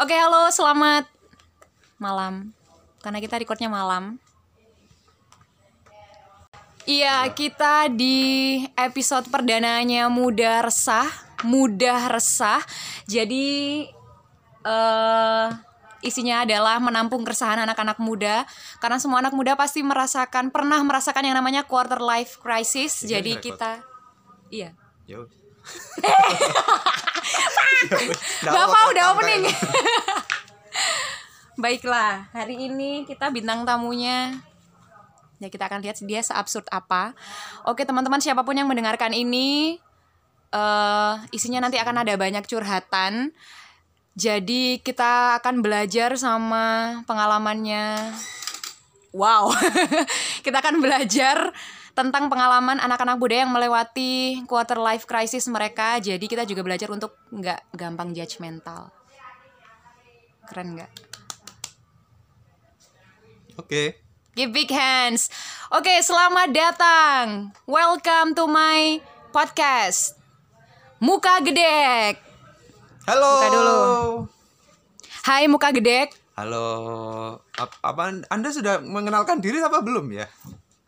Oke, halo, selamat malam. Karena kita recordnya malam. Iya, kita di episode perdananya Muda Resah, Mudah Resah. Jadi eh isinya adalah menampung keresahan anak-anak muda karena semua anak muda pasti merasakan pernah merasakan yang namanya quarter life crisis. Ini Jadi record. kita iya. Yo. Bapak udah opening. Baiklah, hari ini kita bintang tamunya. Ya kita akan lihat dia seabsurd apa. Oke teman-teman siapa pun yang mendengarkan ini, eh isinya nanti akan ada banyak curhatan. Jadi kita akan belajar sama pengalamannya. Wow, kita akan belajar tentang pengalaman anak-anak muda yang melewati quarter life crisis mereka. Jadi kita juga belajar untuk nggak gampang judgmental. Keren nggak? Oke. Give big hands. Oke, selamat datang. Welcome to my podcast. Muka Gedek. Halo. Buka dulu. Hai Muka Gedek. Halo. Ap- apa Anda sudah mengenalkan diri apa belum ya?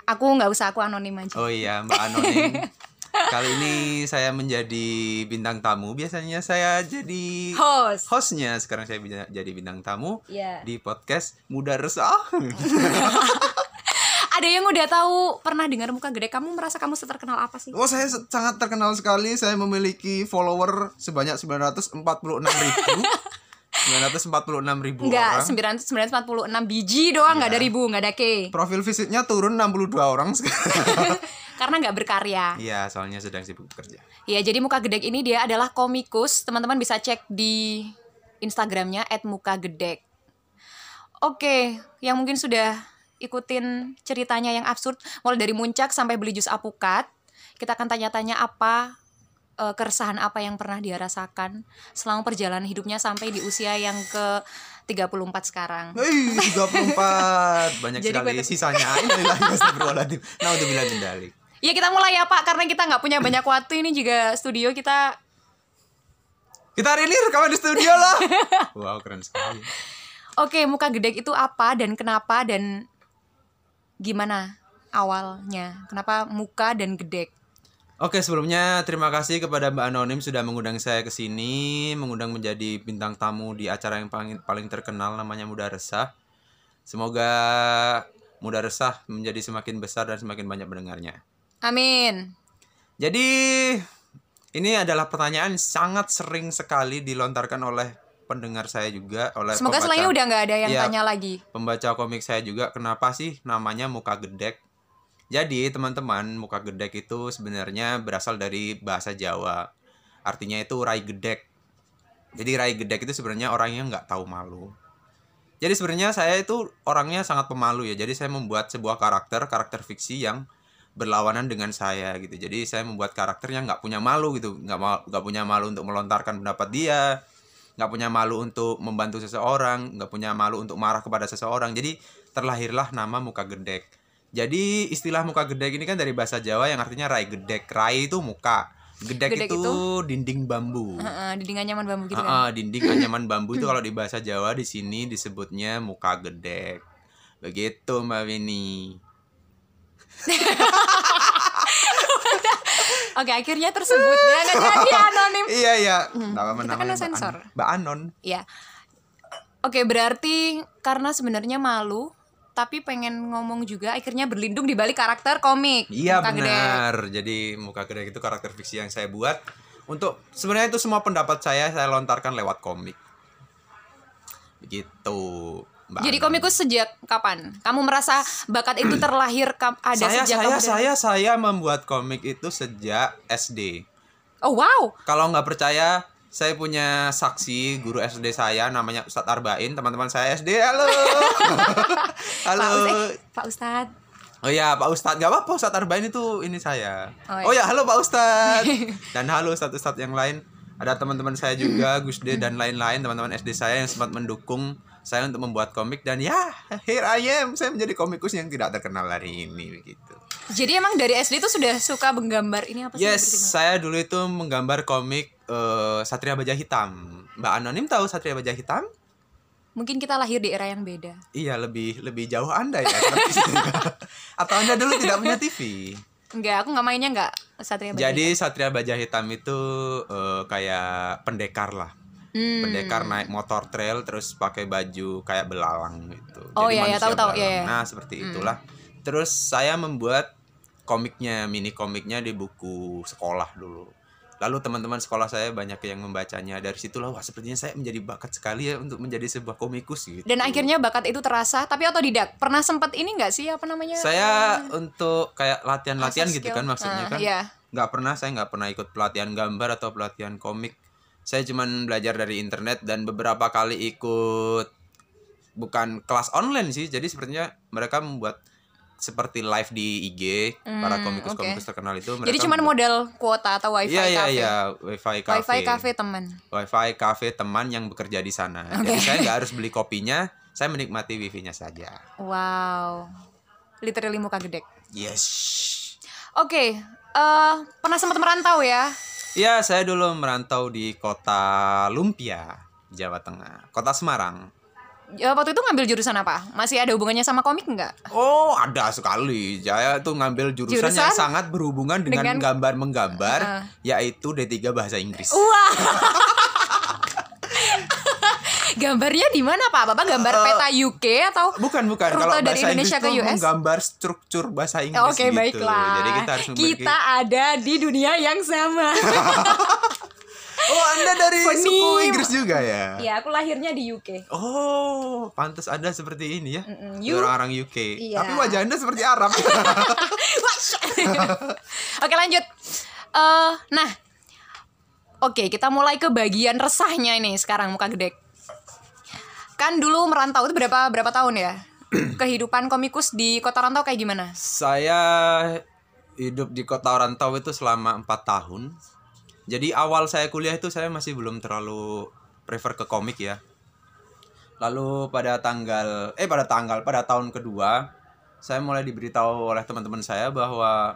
Aku nggak usah, aku anonim aja. Oh iya, Mbak Anonim. Kali ini saya menjadi bintang tamu. Biasanya saya jadi Host. hostnya. Sekarang saya jadi bintang tamu Iya. di podcast Muda Resah. Ada yang udah tahu pernah dengar Muka Gedek? Kamu merasa kamu terkenal apa sih? Oh, saya sangat terkenal sekali. Saya memiliki follower sebanyak 946 ribu. 946 ribu Enggak, orang. 946 biji doang, nggak ada Iya. ribu, nggak ada K. Profil visitnya turun 62 orang sekarang. Karena nggak berkarya. Iya, soalnya sedang sibuk kerja. Ya, jadi Muka Gedek ini dia adalah komikus. Teman-teman bisa cek di Instagramnya @mukagedek. Oke, yang mungkin sudah ikutin ceritanya yang absurd, mulai dari muncak sampai beli jus apukat. Kita akan tanya-tanya apa eh, keresahan apa yang pernah dia rasakan selama perjalanan hidupnya sampai di usia yang ke 34 sekarang. Hei, 34. Banyak Jadi sekali sisanya. Wa astagfirullahaladzim. Naudzubillah min dzalik. Ya kita mulai ya Pak, karena kita nggak punya banyak waktu ini juga studio kita Kita hari ini rekaman di studio lah. wow, keren sekali. Oke, muka gedek itu apa dan kenapa dan gimana awalnya? Kenapa muka dan gedek? Oke, sebelumnya terima kasih kepada Mbak Anonim sudah mengundang saya ke sini, mengundang menjadi bintang tamu di acara yang paling paling terkenal namanya Muda Resah. Semoga Muda Resah menjadi semakin besar dan semakin banyak pendengarnya. Amin. Jadi ini adalah pertanyaan sangat sering sekali dilontarkan oleh pendengar saya juga oleh Semoga pembaca- selanjutnya udah nggak ada yang Iya. tanya lagi. pembaca komik saya juga kenapa sih namanya muka gedek jadi teman-teman muka gedek itu sebenarnya berasal dari bahasa Jawa. Artinya itu rai gedek. Jadi rai gedek itu sebenarnya orang yang nggak tahu malu. Jadi sebenarnya saya itu orangnya sangat pemalu ya. Jadi saya membuat sebuah karakter karakter fiksi yang berlawanan dengan saya gitu. Jadi saya membuat karakter yang nggak punya malu gitu. Nggak mau nggak punya malu untuk melontarkan pendapat dia nggak punya malu untuk membantu seseorang, nggak punya malu untuk marah kepada seseorang. Jadi terlahirlah nama muka gedek. Jadi istilah muka gedek ini kan dari bahasa Jawa yang artinya rai gedek. Rai itu muka, gedek, Gedek itu, itu? dinding bambu. Heeh, dinding anyaman bambu gitu Ah, kan. ah, dinding anyaman bambu itu kalau di bahasa Jawa di sini disebutnya muka gedek. Begitu Mbak Winnie. Oke, akhirnya tersebut ya nggak jadi anonim. Iya iya. Hmm, kita kan sensor. Mbak Anon. Ya. Oke, berarti karena sebenarnya malu tapi pengen ngomong juga akhirnya berlindung di balik karakter komik. Iya benar. Jadi muka gedek itu karakter fiksi yang saya buat untuk sebenarnya itu semua pendapat saya saya lontarkan lewat komik. Begitu. Mbak Jadi komikus sejak kapan? Kamu merasa bakat itu terlahir ada saya sejak saya kamu dari- saya saya membuat komik itu sejak SD. Oh wow. Kalau nggak percaya saya punya saksi guru SD saya namanya Ustadz Arbain. Teman-teman saya SD halo. Halo. Pak Ustadz, eh, Pak Ustadz. Oh iya Pak Ustadz. Gak apa-apa Ustadz Arbain itu ini saya. Oh, iya. Oh ya halo Pak Ustadz. Dan halo Ustadz-Ustadz yang lain. Ada teman-teman saya juga Gus D dan lain-lain. Teman-teman SD saya yang sempat mendukung Saya untuk membuat komik. Dan ya here I am. Saya menjadi komikus yang tidak terkenal hari ini begitu. Jadi emang dari SD tuh sudah suka menggambar ini apa sih? Yes saya dulu itu menggambar komik eh, Satria Baja Hitam Mbak Anonim tahu Satria Baja Hitam? Mungkin kita lahir di era yang beda. Iya, lebih lebih jauh Anda ya. Atau Anda dulu tidak punya TV? Enggak, aku nggak mainnya nggak Satria Baja Jadi Satria Baja Hitam itu eh, kayak pendekar lah. Hmm. Pendekar naik motor trail terus pakai baju kayak belalang gitu. Oh, Jadi iya, iya, tahu, tahu, iya, iya. Nah, seperti itulah. Terus saya membuat komiknya, mini komiknya di buku sekolah dulu. Lalu teman-teman sekolah saya banyak yang membacanya. Dari situlah wah sepertinya saya menjadi bakat sekali ya untuk menjadi sebuah komikus gitu. Dan akhirnya bakat itu terasa, tapi otodidak. Pernah sempat ini nggak sih apa namanya? saya untuk kayak latihan-latihan gitu kan maksudnya Ah, kan iya. nggak pernah saya nggak pernah ikut pelatihan gambar atau pelatihan komik saya cuman belajar dari internet dan beberapa kali ikut bukan kelas online sih jadi sepertinya mereka membuat seperti live di IG para Hmm, komikus-komikus terkenal itu mereka Jadi cuman modal kuota atau wifi iya iya cafe. iya wifi cafe Wifi cafe teman. wifi cafe teman yang bekerja di sana jadi saya nggak harus beli kopinya saya menikmati wifi-nya saja Wow. Literally muka gede. yes Oke, eh pernah sempat merantau ya? Ya, saya dulu merantau di kota Lumpia, Jawa Tengah. Kota Semarang. Ya, waktu itu ngambil jurusan apa? Masih ada hubungannya sama komik nggak? Oh, ada sekali. Saya tuh ngambil jurusan, yang Jurusan? sangat berhubungan dengan, Dengan- gambar menggambar, Heeh. yaitu D3 Bahasa Inggris. Wah. Gambarnya di mana Pak? Bapak gambar Eh, peta UK atau Bukan, bukan. Kalau dari bahasa Inggris Indonesia ke tuh US? menggambar struktur bahasa Inggris Oke, gitu. baiklah. Jadi kita harus memiliki... Kita ada di dunia yang sama. Oh, Anda dari Funny. suku Inggris juga ya? Iya, aku lahirnya di UK. Oh, pantas Anda seperti ini ya. You- Orang-orang UK. Iya. Tapi wajah Anda seperti Arab. Oke, lanjut. Eh, nah. Oke, kita mulai ke bagian resahnya ini sekarang muka gede. Kan dulu merantau itu berapa berapa tahun ya? Kehidupan komikus di kota rantau kayak gimana? Saya hidup di kota Rantau itu selama empat tahun. Jadi awal saya kuliah itu saya masih belum terlalu prefer ke komik ya. Lalu pada tanggal eh pada tanggal pada tahun kedua saya mulai diberitahu oleh teman-teman saya bahwa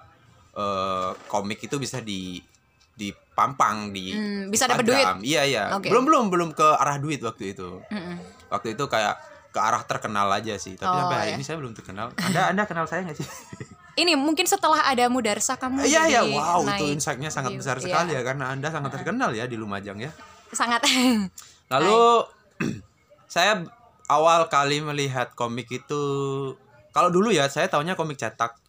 eh, komik itu bisa di dipampang di Hmm, bisa dapat Instagram. Iya iya. Oke. Belum belum belum ke arah duit waktu itu. Mm-mm. Waktu itu kayak ke arah terkenal aja sih. Tapi Oh, sampai hari iya. ini saya belum terkenal. Anda Anda kenal saya nggak sih? Ini mungkin setelah ada Mudarsa kamu Iya iya wow itu naik insight-nya sangat view. besar Iya, sekali ya karena Anda sangat terkenal ya di Lumajang ya. Sangat. Lalu saya awal kali melihat komik itu kalau dulu ya saya taunya komik cetak.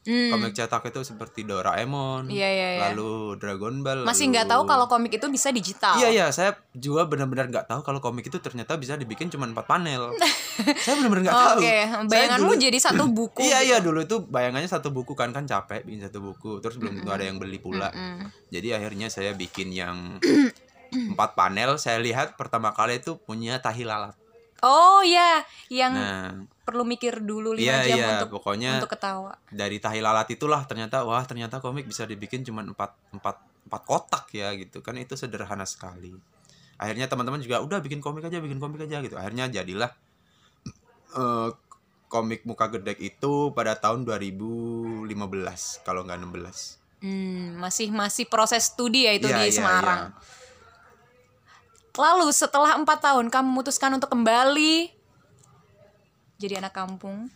Hmm, Komik cetak itu seperti Doraemon, Iya iya iya. lalu Dragon Ball. Masih nggak lalu- tahu kalau komik itu bisa digital. Iya iya, saya juga benar-benar nggak tahu kalau komik itu ternyata bisa dibikin cuma empat panel. saya benar-benar nggak Oh, tahu. Oke, Saya bayanganmu dulu- jadi satu buku. Iya gitu. iya dulu itu bayangannya satu buku kan kan capek bikin satu buku terus belum tentu ada yang beli pula. Mm. Jadi akhirnya saya bikin yang empat panel. Saya lihat pertama kali itu punya tahi lalat. Oh iya, yang Nah, perlu mikir dulu lima iya jam iya untuk pokoknya untuk ketawa. dari tahi lalat itulah ternyata wah ternyata komik bisa dibikin cuma empat empat empat kotak ya gitu kan itu sederhana sekali. Akhirnya teman-teman juga udah bikin komik aja bikin komik aja gitu. Akhirnya jadilah eh, komik muka gedek itu pada tahun 2015 kalau nggak 16. Hmm, masih masih proses studi ya itu Iya, di iya, Semarang. iya. Lalu setelah empat tahun kamu memutuskan untuk kembali jadi anak kampung.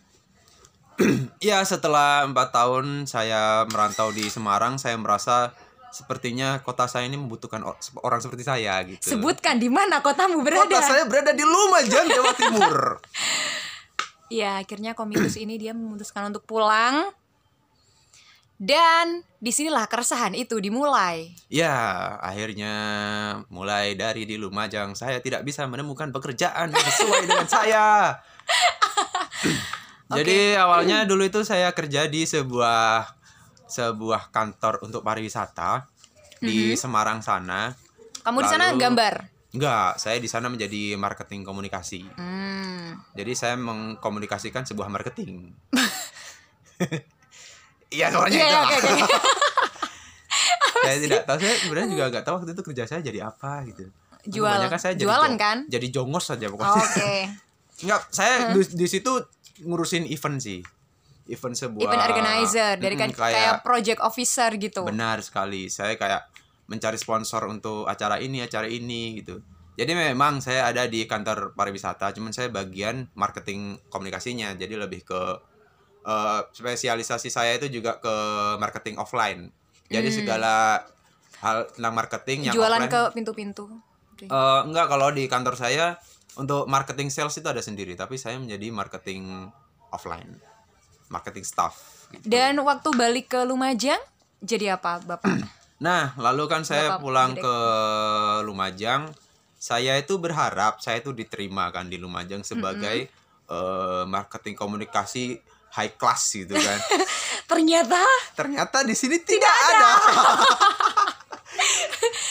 Ya setelah empat tahun saya merantau di Semarang, saya merasa sepertinya kota saya ini membutuhkan orang seperti saya gitu. Sebutkan di mana kotamu berada. Kota saya berada di Lumajang, Jawa Timur. Ya, akhirnya komikus ini dia memutuskan untuk pulang. Dan di sinilah keresahan itu dimulai. ya, akhirnya mulai dari di Lumajang saya tidak bisa menemukan pekerjaan yang sesuai dengan saya. Jadi awalnya dulu itu saya kerja di sebuah sebuah kantor untuk pariwisata di Semarang sana. Kamu di sana gambar. Enggak, saya di sana menjadi marketing komunikasi. Hmm. Jadi saya mengkomunikasikan sebuah marketing. Iya, soalnya Iya, itu. oke, oke. saya tidak tahu. Saya sebenarnya juga nggak tahu waktu itu kerja saya jadi apa gitu. Jual- Kebanyakan saya jadi jualan kan? Jadi jongos saja pokoknya. Oke. Enggak, saya di, di situ ngurusin event sih. Event sebuah Event organizer dari kan Mm-mm, kayak, project officer gitu. Benar sekali. Saya kayak mencari sponsor untuk acara ini, acara ini gitu. Jadi memang saya ada di kantor pariwisata, cuman saya bagian marketing komunikasinya. Jadi lebih ke eh, spesialisasi saya itu juga ke marketing offline. Jadi Hmm. segala hal tentang marketing yang Jualan offline. ke pintu-pintu. Oke. Eh, enggak kalau di kantor saya untuk marketing sales itu ada sendiri, tapi saya menjadi marketing offline, marketing staff. gitu. Dan waktu balik ke Lumajang jadi apa, Bapak? Nah, lalu kan saya Bapak pulang Gede. ke Lumajang, saya itu berharap saya itu diterima kan di Lumajang sebagai eh, marketing komunikasi high class gitu kan. Ternyata Ternyata di sini tidak, ada.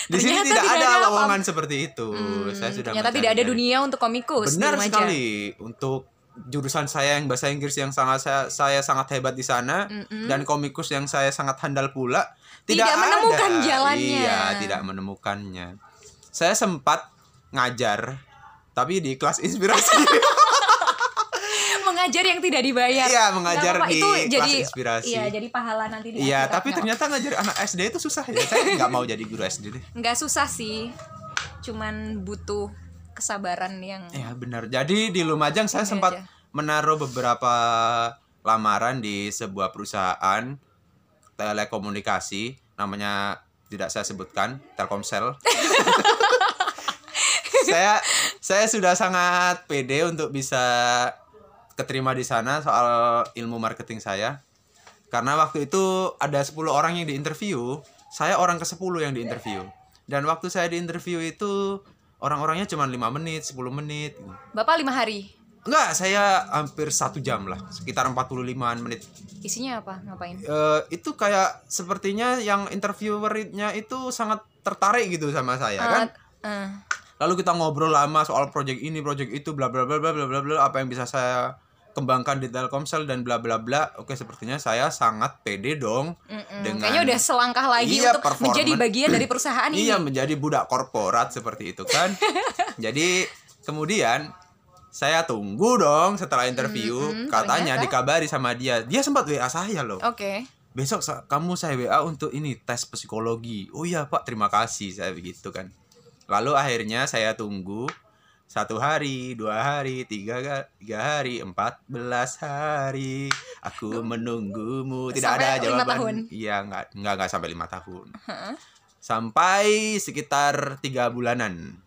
di sini tidak, tidak ada ada apa- lowongan seperti itu. Hmm, saya sudah ternyata tidak ada mencari-cari. dunia untuk komikus Benar sekali. Untuk jurusan saya yang bahasa Inggris yang sangat saya, saya sangat hebat di sana Mm-mm. dan komikus yang saya sangat handal pula Tidak tidak, menemukan ada. jalannya. Iya, tidak menemukannya. Saya sempat ngajar tapi di kelas inspirasi. Mengajar yang tidak dibayar. Iya, mengajar Nggak apa-apa, di itu kelas jadi inspirasi. Iya, jadi pahala nanti di Iya, tapi ternyata ngajar anak SD itu susah ya. Saya nggak mau jadi guru SD deh. nggak susah sih. Cuman butuh kesabaran yang Ya benar. Jadi di Lumajang saya sempat aja. menaruh beberapa lamaran di sebuah perusahaan telekomunikasi namanya tidak saya sebutkan Telkomsel. saya saya sudah sangat pede untuk bisa keterima di sana soal ilmu marketing saya. Karena waktu itu ada 10 orang yang diinterview, saya orang ke-10 yang diinterview. Dan waktu saya diinterview itu orang-orangnya cuma 5 menit, 10 menit. Bapak lima hari. Enggak, saya hampir satu jam lah, sekitar 45 menit. Isinya apa? Ngapain? Eh, itu kayak sepertinya yang interviewernya itu sangat tertarik gitu sama saya kan. Eh, eh. Lalu kita ngobrol lama soal project ini, project itu, bla bla bla bla bla bla, apa yang bisa saya kembangkan di Telkomsel dan bla bla bla. Oke, sepertinya saya sangat pede dong. Mm-mm. Dengan- Kayaknya udah selangkah lagi Iya, untuk menjadi bagian dari perusahaan ini. Iya, menjadi budak korporat seperti itu kan. Jadi kemudian saya tunggu dong setelah interview, Mm-mm, katanya ternyata? dikabari sama dia. Dia sempat WA saya loh. Oke. Besok sa- kamu saya WA untuk ini tes psikologi. Oh iya Pak, terima kasih saya begitu kan. Lalu akhirnya saya tunggu satu hari, dua hari, tiga, ga- tiga hari, empat belas hari. Aku menunggumu. Tidak Sampai ada lima jawaban. tahun? Iya, nggak nggak nggak sampai lima tahun. Heeh. Sampai sekitar tiga bulanan.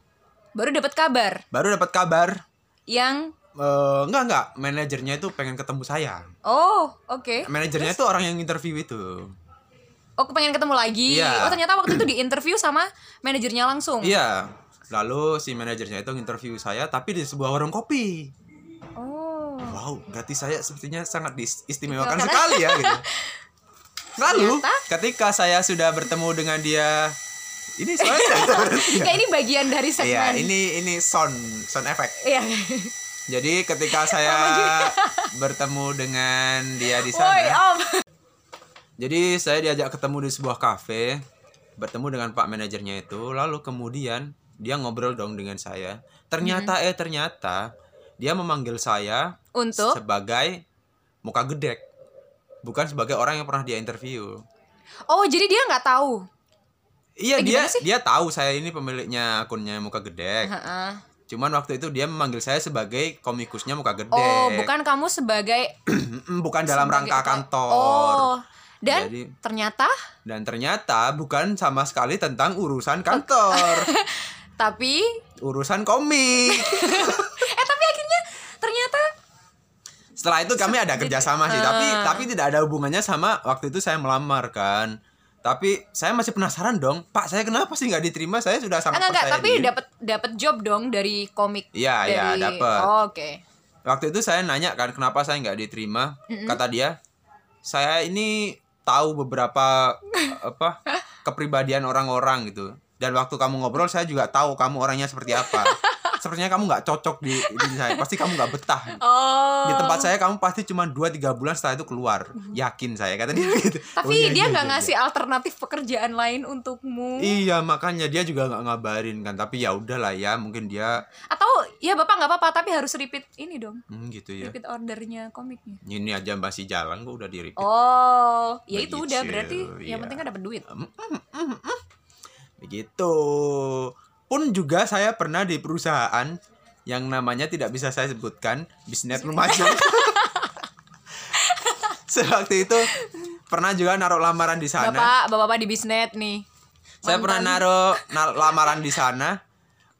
Baru dapat kabar Baru dapat kabar. yang eh enggak enggak, manajernya itu pengen ketemu saya. oh, oke. Manajernya itu orang yang interview itu. Oh, pengen ketemu lagi. Iya. Oh, ternyata waktu itu di interview sama manajernya langsung. Iya. Lalu si manajernya itu interview saya tapi di sebuah warung kopi. Oh. Wow, berarti saya sepertinya sangat diistimewakan Karena- sekali ya gitu. Lalu Ternyata? ketika saya sudah bertemu dengan dia ini soalnya Kayak ini bagian dari segmen. Iya, ini ini sound sound effect. Iya. Jadi ketika saya bertemu dengan dia di sana, Om. jadi saya diajak ketemu di sebuah kafe, bertemu dengan Pak manajernya itu, lalu kemudian dia ngobrol dong dengan saya. Ternyata Hmm. eh ternyata dia memanggil saya Untuk sebagai muka gedek, bukan sebagai orang yang pernah dia interview. Oh, jadi dia nggak tahu. Iya Eh, dia sih? dia tahu saya ini pemiliknya akunnya muka gedek. Heeh. Cuman waktu itu dia memanggil saya sebagai komikusnya muka gedek. Oh, bukan kamu sebagai bukan dalam sebagai rangka apa? kantor. Oh. Dan Jadi- ternyata Dan ternyata bukan sama sekali tentang urusan kantor, tapi urusan komik. eh tapi akhirnya ternyata Setelah itu kami ada kerjasama sih, tapi Ah. tapi tidak ada hubungannya sama waktu itu saya melamar kan. Tapi saya masih penasaran dong, Pak saya kenapa sih nggak diterima? Saya sudah sangat enggak enggak percaya tapi dapat dapat job dong dari komik. Iya, iya, dari... dapat. Oh, Oke. Waktu itu saya nanya kan kenapa saya nggak diterima? Kata dia, saya ini tahu beberapa apa kepribadian orang-orang gitu. Dan waktu kamu ngobrol saya juga tahu kamu orangnya seperti apa. Sepertinya kamu nggak cocok di, di saya. Pasti kamu nggak betah. Oh. Di tempat saya kamu pasti cuma 2-3 bulan setelah itu keluar. Yakin saya kata dia gitu. Tapi Oh, iya, dia iya, nggak iya, ngasih alternatif pekerjaan lain untukmu. Iya makanya dia juga nggak ngabarin kan. Tapi ya udahlah ya mungkin dia Atau ya Bapak nggak apa-apa tapi harus repeat ini dong. hmm, gitu ya. Repeat ordernya komiknya. Ini aja masih jalan kok udah di repeat. Oh, ya itu udah Begitu, berarti iya. yang penting kan dapat duit. Begitu. pun juga saya pernah di perusahaan yang namanya tidak bisa saya sebutkan bisnet Lumajang sewaktu itu pernah juga naruh lamaran di sana Bapak, bapak-bapak di bisnet nih. saya pernah naruh na- lamaran di sana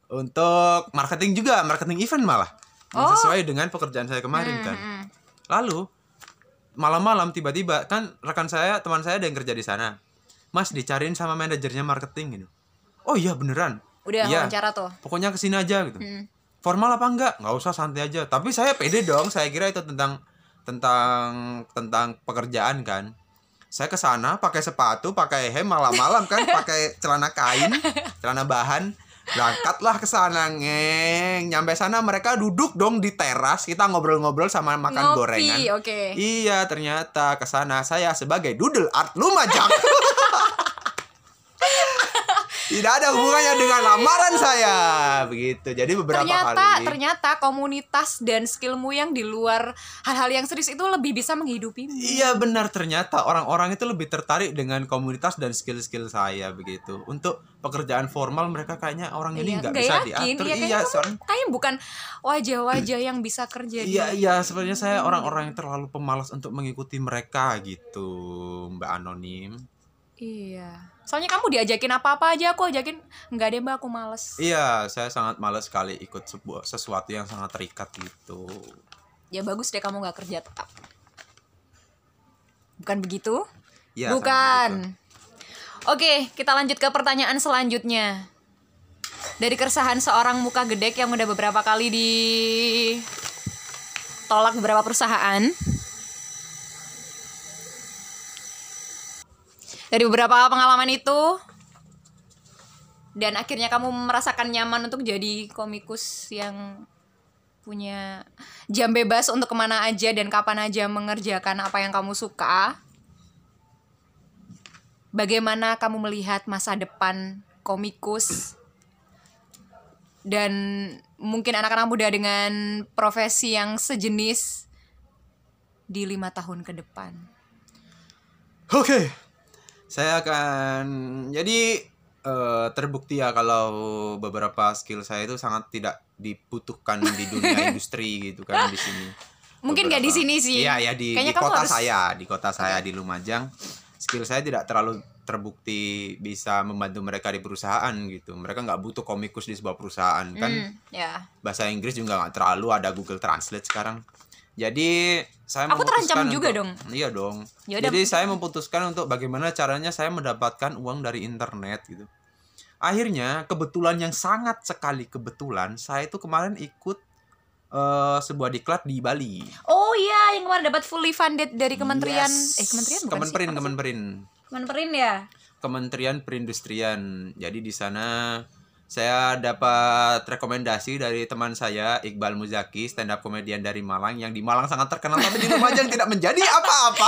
untuk marketing juga marketing event malah Oh. sesuai dengan pekerjaan saya kemarin kan Hmm. lalu malam-malam tiba-tiba kan rekan saya teman saya ada yang kerja di sana mas dicariin sama manajernya marketing gitu. Oh iya beneran. Udah Iya. wawancara tuh. pokoknya ke sini aja gitu. Hmm. formal apa enggak? Nggak usah santai aja. Tapi saya pede dong saya kira itu tentang tentang tentang pekerjaan kan. Saya ke sana pakai sepatu pakai hem malam-malam kan pakai celana kain celana bahan berangkatlah ke sana ngeng nyampe sana mereka duduk dong di teras. Kita ngobrol-ngobrol sama makan Ngopi, gorengan. oke. iya ternyata ke sana saya sebagai doodle art lumajang tidak ada hubungannya dengan lamaran saya begitu jadi beberapa ternyata kali ternyata komunitas dan skillmu yang di luar hal-hal yang serius itu lebih bisa menghidupimu. Iya benar ternyata orang-orang itu lebih tertarik dengan komunitas dan skill-skill saya begitu. Untuk pekerjaan formal mereka kayaknya orang ini Iya, nggak nggak bisa yakin, diatur. iya, Iya, kamu soalnya Kayaknya bukan wajah-wajah yang bisa kerja di Iya iya sebenarnya saya orang-orang yang terlalu pemalas untuk mengikuti mereka gitu, Mbak Anonim. Iya. Soalnya kamu diajakin apa-apa aja aku ajakin enggak deh Mbak aku males. Iya, saya sangat males sekali ikut sebuah sesuatu yang sangat terikat gitu. Ya bagus deh kamu nggak kerja tetap. Bukan begitu? Iya. Bukan. Oke, kita lanjut ke pertanyaan selanjutnya. Dari keresahan seorang muka gedek yang udah beberapa kali di tolak beberapa perusahaan. Dari beberapa pengalaman itu dan akhirnya kamu merasakan nyaman untuk jadi komikus yang punya jam bebas untuk ke mana aja dan kapan aja mengerjakan apa yang kamu suka. Bagaimana kamu melihat masa depan komikus dan mungkin anak-anak muda dengan profesi yang sejenis di lima tahun ke depan? Oke. Saya akan jadi eh, terbukti ya kalau beberapa skill saya itu sangat tidak dibutuhkan di dunia industri gitu kan di sini. Mungkin nggak di sini sih. Iya, ya di, Kayaknya di kota harus- saya, di kota saya di Lumajang, skill saya tidak terlalu terbukti bisa membantu mereka di perusahaan gitu. Mereka nggak butuh komikus di sebuah perusahaan kan Hmm, ya. bahasa Inggris juga nggak terlalu ada Google Translate sekarang. Jadi saya Aku terancam memutuskan juga untuk- dong. Iya dong. Yaudah. Jadi saya memutuskan untuk bagaimana caranya saya mendapatkan uang dari internet gitu. Akhirnya kebetulan yang sangat sekali kebetulan saya itu kemarin ikut eh, sebuah diklat di Bali. Oh iya, yang kemarin dapat fully funded dari kementerian Yes. eh kementerian bukan Kemenperin, sih? Kemenperin. Kemenperin ya. Kementerian Perindustrian. Jadi di sana saya dapat rekomendasi dari teman saya Iqbal Muzaki, stand up komedian dari Malang yang di Malang sangat terkenal tapi di Lumajang tidak menjadi apa-apa.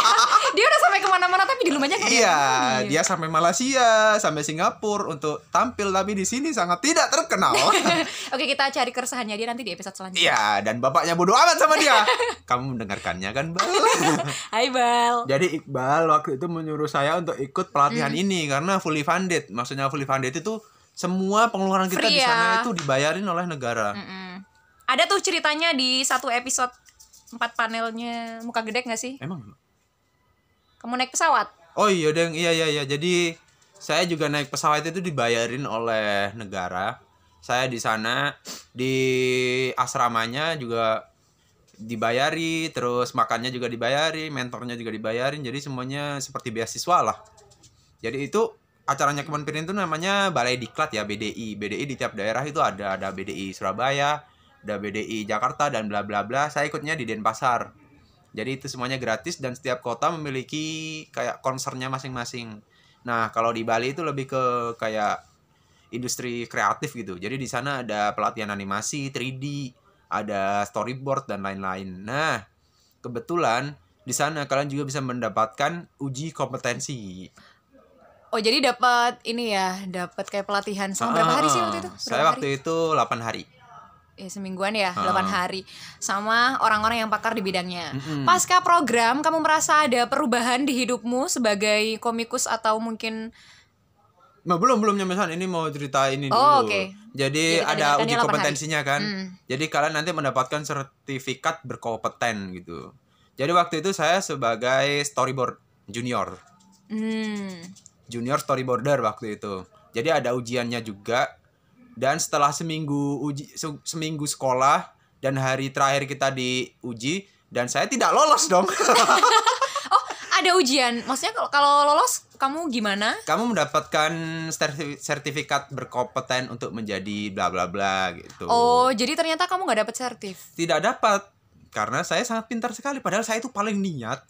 Dia udah sampai ke mana-mana tapi di ada iya, tahu dia sampai Malaysia, sampai Singapura untuk tampil tapi di sini sangat tidak terkenal. Oke, kita cari keresahannya dia nanti di episode selanjutnya. Iya, dan bapaknya bodoh amat sama dia. Kamu mendengarkannya kan, Bal? Hai Bal. Jadi Iqbal waktu itu menyuruh saya untuk ikut pelatihan Hmm. ini karena fully funded. Maksudnya fully funded itu semua pengeluaran kita Free di sana ya. itu dibayarin oleh negara. Mm-mm. Ada tuh ceritanya di satu episode empat panelnya muka gede nggak sih? Emang? Kamu naik pesawat? Oh iya, Deng. Iya, iya, iya. Jadi saya juga naik pesawat itu dibayarin oleh negara. Saya di sana di asramanya juga dibayari, terus makannya juga dibayari, mentornya juga dibayarin. Jadi semuanya seperti beasiswa lah. Jadi itu acaranya Kemenperin itu namanya Balai Diklat ya BDI. BDI di tiap daerah itu ada ada BDI Surabaya, ada BDI Jakarta dan bla bla bla. Saya ikutnya di Denpasar. Jadi itu semuanya gratis dan setiap kota memiliki kayak konsernya masing-masing. Nah, kalau di Bali itu lebih ke kayak industri kreatif gitu. Jadi di sana ada pelatihan animasi 3D, ada storyboard dan lain-lain. Nah, kebetulan di sana kalian juga bisa mendapatkan uji kompetensi. Oh jadi dapat ini ya, dapat kayak pelatihan sama berapa hari sih waktu itu? Berapa Saya hari? waktu itu 8 hari. ya semingguan ya, Ah. 8 hari sama orang-orang yang pakar di bidangnya. Mm-mm. Pasca program, kamu merasa ada perubahan di hidupmu sebagai komikus atau mungkin Nah, belum belum nyampe sana. Ini mau cerita ini Oh, dulu. oke. Jadi, Jadi ada uji 8 hari. kompetensinya kan. Hmm. Jadi kalian nanti mendapatkan sertifikat berkompeten gitu. Jadi waktu itu saya sebagai storyboard junior, Hmm. Junior storyboarder waktu itu. Jadi ada ujiannya juga. Dan setelah seminggu uji se- seminggu sekolah dan hari terakhir kita diuji dan saya tidak lolos dong. Oh, ada ujian. Maksudnya kalau kalau lolos kamu gimana? Kamu mendapatkan serti- sertifikat berkompeten untuk menjadi bla bla bla gitu. Oh, jadi ternyata kamu nggak dapet sertif. Tidak dapat karena saya sangat pintar sekali padahal saya itu paling niat.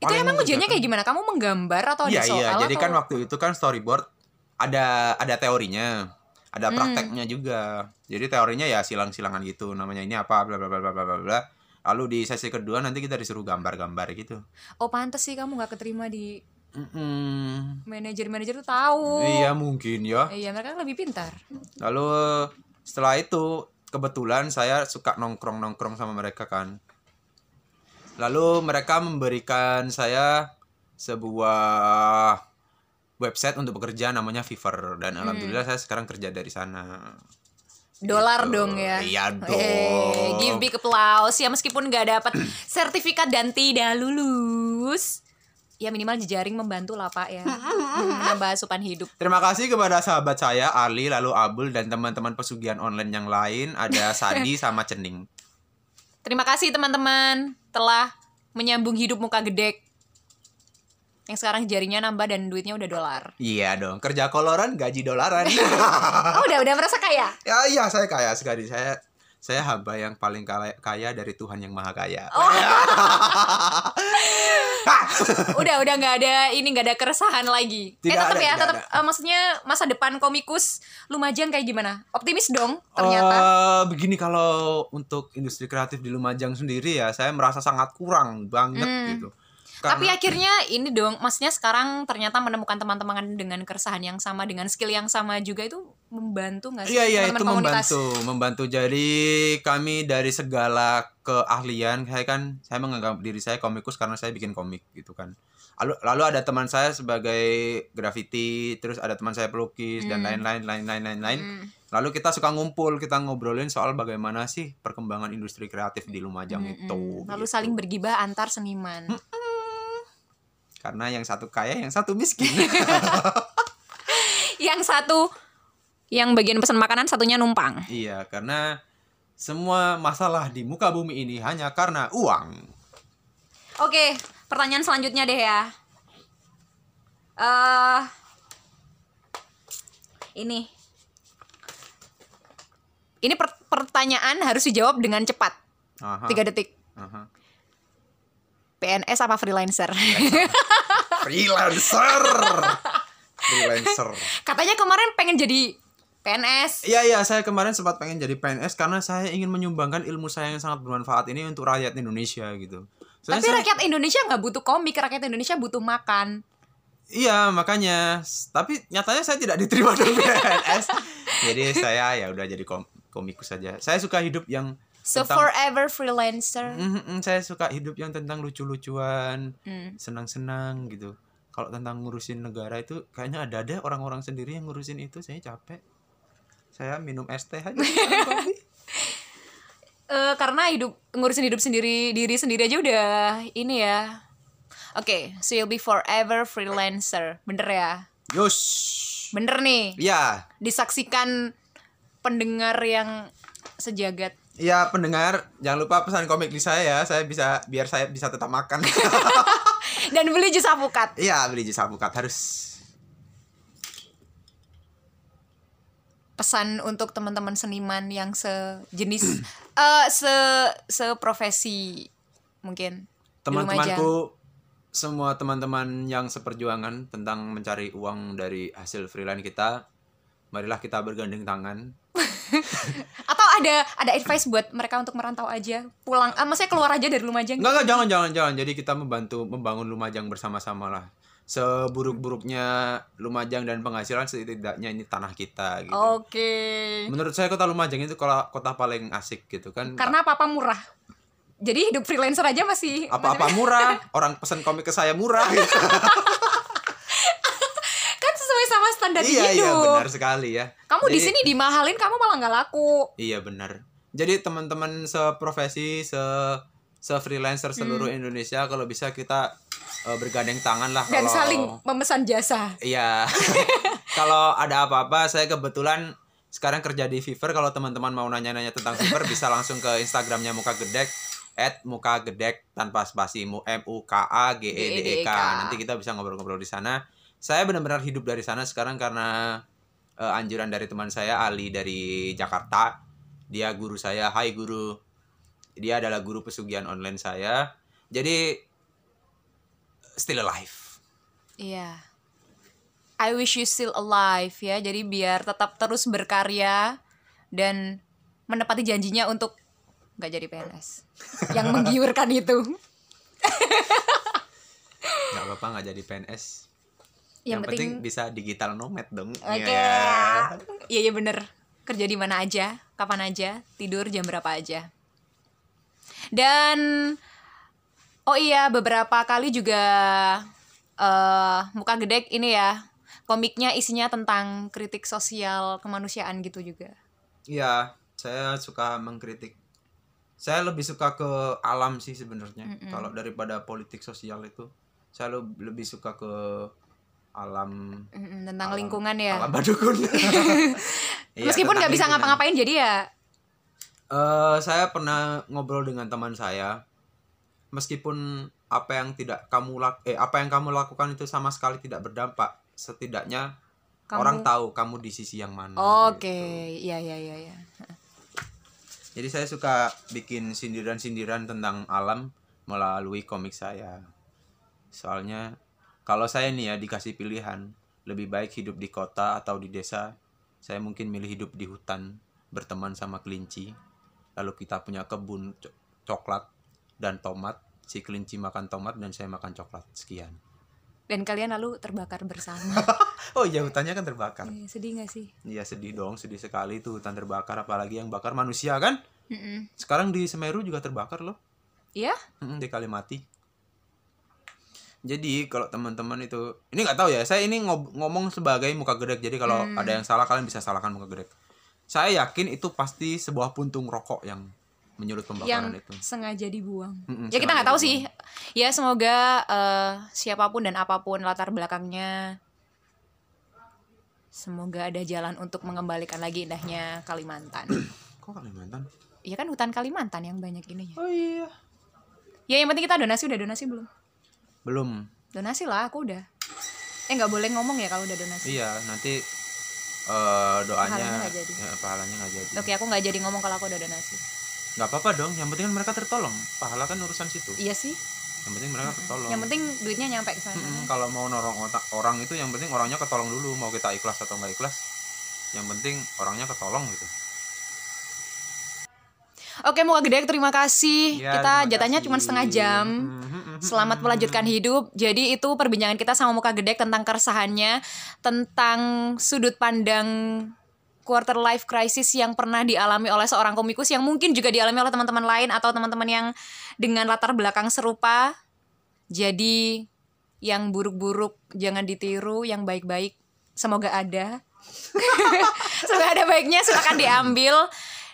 Itu emang ujiannya kayak gimana? Kamu menggambar atau ada Iya soal iya, jadi atau- kan waktu itu kan storyboard ada ada teorinya, ada Hmm. prakteknya juga. Jadi teorinya ya silang-silangan gitu, namanya ini apa bla bla bla bla bla bla. Lalu di sesi kedua nanti kita disuruh gambar-gambar gitu. Oh, pantes sih kamu nggak keterima di Mm-mm. manajer-manajer tuh tahu. Iya mungkin ya. Iya, mereka kan lebih pintar. Lalu setelah itu kebetulan saya suka nongkrong-nongkrong sama mereka kan. Lalu mereka memberikan saya sebuah website untuk bekerja namanya Fiverr dan alhamdulillah saya sekarang kerja dari sana. Dolar Gitu. dong ya. Iya dong. Eh, give big applause ya meskipun nggak dapat sertifikat dan tidak lulus. Ya minimal jejaring membantu lah Pak ya. Menambah asupan hidup. Terima kasih kepada sahabat saya Ali, lalu Abul dan teman-teman pesugihan online yang lain ada Sandi sama Cening. Terima kasih teman-teman telah menyambung hidup muka gedek. Yang sekarang jarinya nambah dan duitnya udah dolar. Iya dong, kerja koloran gaji dolaran. Oh, udah udah merasa kaya. ya iya saya kaya sekali. Saya saya hamba yang paling kaya, dari Tuhan yang Maha Kaya. Oh. udah udah nggak ada ini nggak ada keresahan lagi. Tidak eh tetap ada, ya, tetap eh, maksudnya masa depan komikus Lumajang kayak gimana? Optimis dong ternyata. Eh, begini kalau untuk industri kreatif di Lumajang sendiri ya, saya merasa sangat kurang banget Hmm. gitu. Tapi Karena- akhirnya ini dong, maksudnya sekarang ternyata menemukan teman-teman dengan keresahan yang sama dengan skill yang sama juga itu membantu nggak sih? Iya iya itu komunitas? membantu, membantu. Jadi kami dari segala keahlian, saya kan saya menganggap diri saya komikus karena saya bikin komik gitu kan. Lalu lalu ada teman saya sebagai graffiti, terus ada teman saya pelukis dan Hmm. lain-lain lain-lain lain-lain. Hmm. Lalu kita suka ngumpul, kita ngobrolin soal bagaimana sih perkembangan industri kreatif di Lumajang itu. Hmm, Lalu gitu. saling bergibah antar seniman. Karena yang satu kaya, yang satu miskin. yang satu yang bagian pesan makanan satunya numpang. iya, karena semua masalah di muka bumi ini hanya karena uang. Oke, pertanyaan selanjutnya deh ya. eh ini. Ini per- pertanyaan harus dijawab dengan cepat. Aha, Tiga detik. aha. PNS apa freelancer? Freelancer. Freelancer. Katanya kemarin pengen jadi PNS. Iya iya, saya kemarin sempat pengen jadi PNS karena saya ingin menyumbangkan ilmu saya yang sangat bermanfaat ini untuk rakyat Indonesia gitu. Soalnya Tapi saya- rakyat Indonesia nggak butuh komik, rakyat Indonesia butuh makan. Iya makanya, tapi nyatanya saya tidak diterima di PNS. Jadi saya ya udah jadi kom komikus saja. Saya suka hidup yang So tentang- forever freelancer. Mm, mm, saya suka hidup yang tentang lucu-lucuan, Hmm. senang-senang gitu. Kalau tentang ngurusin negara itu kayaknya ada deh orang-orang sendiri yang ngurusin itu. Saya capek. Saya minum es teh aja. Eh, karena hidup ngurusin hidup sendiri diri sendiri aja udah ini ya. Oke, so you'll be forever freelancer. Bener ya? Yus. Bener nih. Ya, Disaksikan pendengar yang sejagat. ya pendengar, jangan lupa pesan komik di saya ya. Saya bisa biar saya bisa tetap makan. Dan beli jus apukat. Iya, beli jus alpukat harus. Pesan untuk teman-teman seniman yang sejenis eh se seprofesi mungkin. Teman-temanku semua teman-teman yang seperjuangan tentang mencari uang dari hasil freelance kita, marilah kita bergandeng tangan. Atau ada ada advice buat mereka untuk merantau aja, pulang, ah, maksudnya keluar aja dari Lumajang. Enggak, enggak, jangan, jangan, jangan. Jadi kita membantu membangun Lumajang bersama-sama lah. Seburuk-buruknya Lumajang dan penghasilan setidaknya ini tanah kita gitu. Oke. Menurut saya kota Lumajang itu kota, kota paling asik gitu kan. Karena apa-apa murah. Jadi hidup freelancer aja masih apa-apa murah, orang pesan komik ke saya murah gitu. kan sesuai sama dan iya iya hidup. benar sekali ya Kamu di Jadi- sini dimahalin, kamu malah nggak laku. Iya benar. Jadi teman-teman seprofesi, se se freelancer seluruh Hmm. Indonesia kalau bisa kita eh, bergandeng tangan lah Dan kalau saling memesan jasa. Iya. kalau ada apa-apa saya kebetulan sekarang kerja di Fiverr. Kalau teman-teman mau nanya-nanya tentang Fiverr bisa langsung ke Instagramnya Muka Gedek at muka gedek tanpa spasi mu m u k a g e d e k. G E D E K. nanti kita bisa ngobrol-ngobrol di sana. Saya benar-benar hidup dari sana sekarang karena eh, anjuran dari teman saya Ali dari Jakarta. Dia guru saya. Hai guru. Dia adalah guru pesugihan online saya. Jadi still alive Iya. I wish you still alive ya. Jadi biar tetap terus berkarya dan menepati janjinya untuk nggak jadi PNS. Yang menggiurkan itu. nggak apa-apa nggak jadi PNS Yang, yang, penting, penting, bisa digital nomad dong Oke. Iya. Iya iya bener. Kerja di mana aja, kapan aja, tidur jam berapa aja. Dan oh iya beberapa kali juga eh muka gedek ini ya komiknya isinya tentang kritik sosial kemanusiaan gitu juga. Iya, saya suka mengkritik. Saya lebih suka ke alam sih sebenarnya. Mm-mm. Kalau daripada politik sosial itu, saya le- lebih suka ke alam tentang Alam- lingkungan ya. alam badukun. Iya, Meskipun nggak bisa ngapa-ngapain jadi ya Eh, saya pernah ngobrol dengan teman saya. Meskipun apa yang tidak kamu lak eh apa yang kamu lakukan itu sama sekali tidak berdampak, setidaknya kamu orang tahu kamu di sisi yang mana. Oke, gitu. iya iya iya iya. Jadi saya suka bikin sindiran-sindiran tentang alam melalui komik saya. Soalnya kalau saya nih ya dikasih pilihan, lebih baik hidup di kota atau di desa, saya mungkin milih hidup di hutan, berteman sama kelinci. Lalu kita punya kebun co- coklat dan tomat. Si kelinci makan tomat dan saya makan coklat. Sekian. Dan kalian lalu terbakar bersama. Oh iya hutannya kan terbakar. Iya, sedih gak sih? Iya sedih dong, sedih sekali tuh hutan terbakar apalagi yang bakar manusia kan? Mm-mm. Sekarang di Semeru juga terbakar loh. Iya? Mm, di Kalimati. Jadi kalau teman-teman itu ini nggak tahu ya, saya ini ngob- ngomong sebagai muka gedek. Jadi kalau Hmm. ada yang salah kalian bisa salahkan muka gedek. Saya yakin itu pasti sebuah puntung rokok yang menyulut pembakaran yang itu. sengaja dibuang. Mm-mm, ya kita nggak tahu dibuang. sih. Ya semoga eh, siapa pun dan apa pun latar belakangnya, semoga ada jalan untuk mengembalikan lagi indahnya Kalimantan. Kok Kalimantan? Iya kan hutan Kalimantan yang banyak ininya. Oh iya. Ya yang penting kita donasi udah donasi belum? Belum. Donasi lah, aku udah. Eh nggak boleh ngomong ya kalau udah donasi. Iya, nanti eh, doanya Pahalanya nggak jadi. Ya, pahalanya jadi. Oke, aku nggak jadi ngomong kalau aku udah donasi. Nggak apa-apa dong. Yang penting kan mereka tertolong. Pahala kan urusan situ. Iya sih. Yang penting mereka tertolong. Yang penting duitnya nyampe ke sana. Mm-mm, kalau mau nolong otak orang itu yang penting orangnya ketolong dulu mau kita ikhlas atau nggak ikhlas yang penting orangnya ketolong gitu Oke, Muka Gede, terima kasih. Ya, kita terima jatahnya cuma setengah jam. Selamat melanjutkan hidup. Jadi itu perbincangan kita sama Muka Gedek tentang keresahannya, tentang sudut pandang quarter life crisis yang pernah dialami oleh seorang komikus yang mungkin juga dialami oleh teman-teman lain atau teman-teman yang dengan latar belakang serupa. Jadi yang buruk-buruk jangan ditiru, yang baik-baik semoga ada. semoga ada baiknya silakan diambil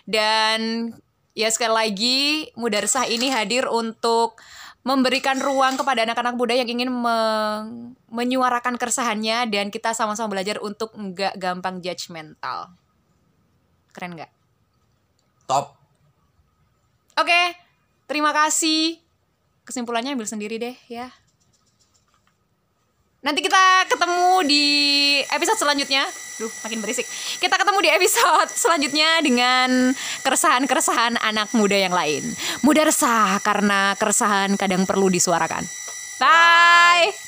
dan ya sekali lagi Mudarsah ini hadir untuk memberikan ruang kepada anak-anak muda yang ingin me- menyuarakan keresahannya dan kita sama-sama belajar untuk nggak gampang judgmental. Keren nggak? top Oke, terima kasih. Kesimpulannya ambil sendiri deh ya. Nanti kita ketemu di episode selanjutnya. Duh, makin berisik. Kita ketemu di episode selanjutnya dengan keresahan-keresahan anak muda yang lain. Muda resah karena keresahan kadang perlu disuarakan. Bye.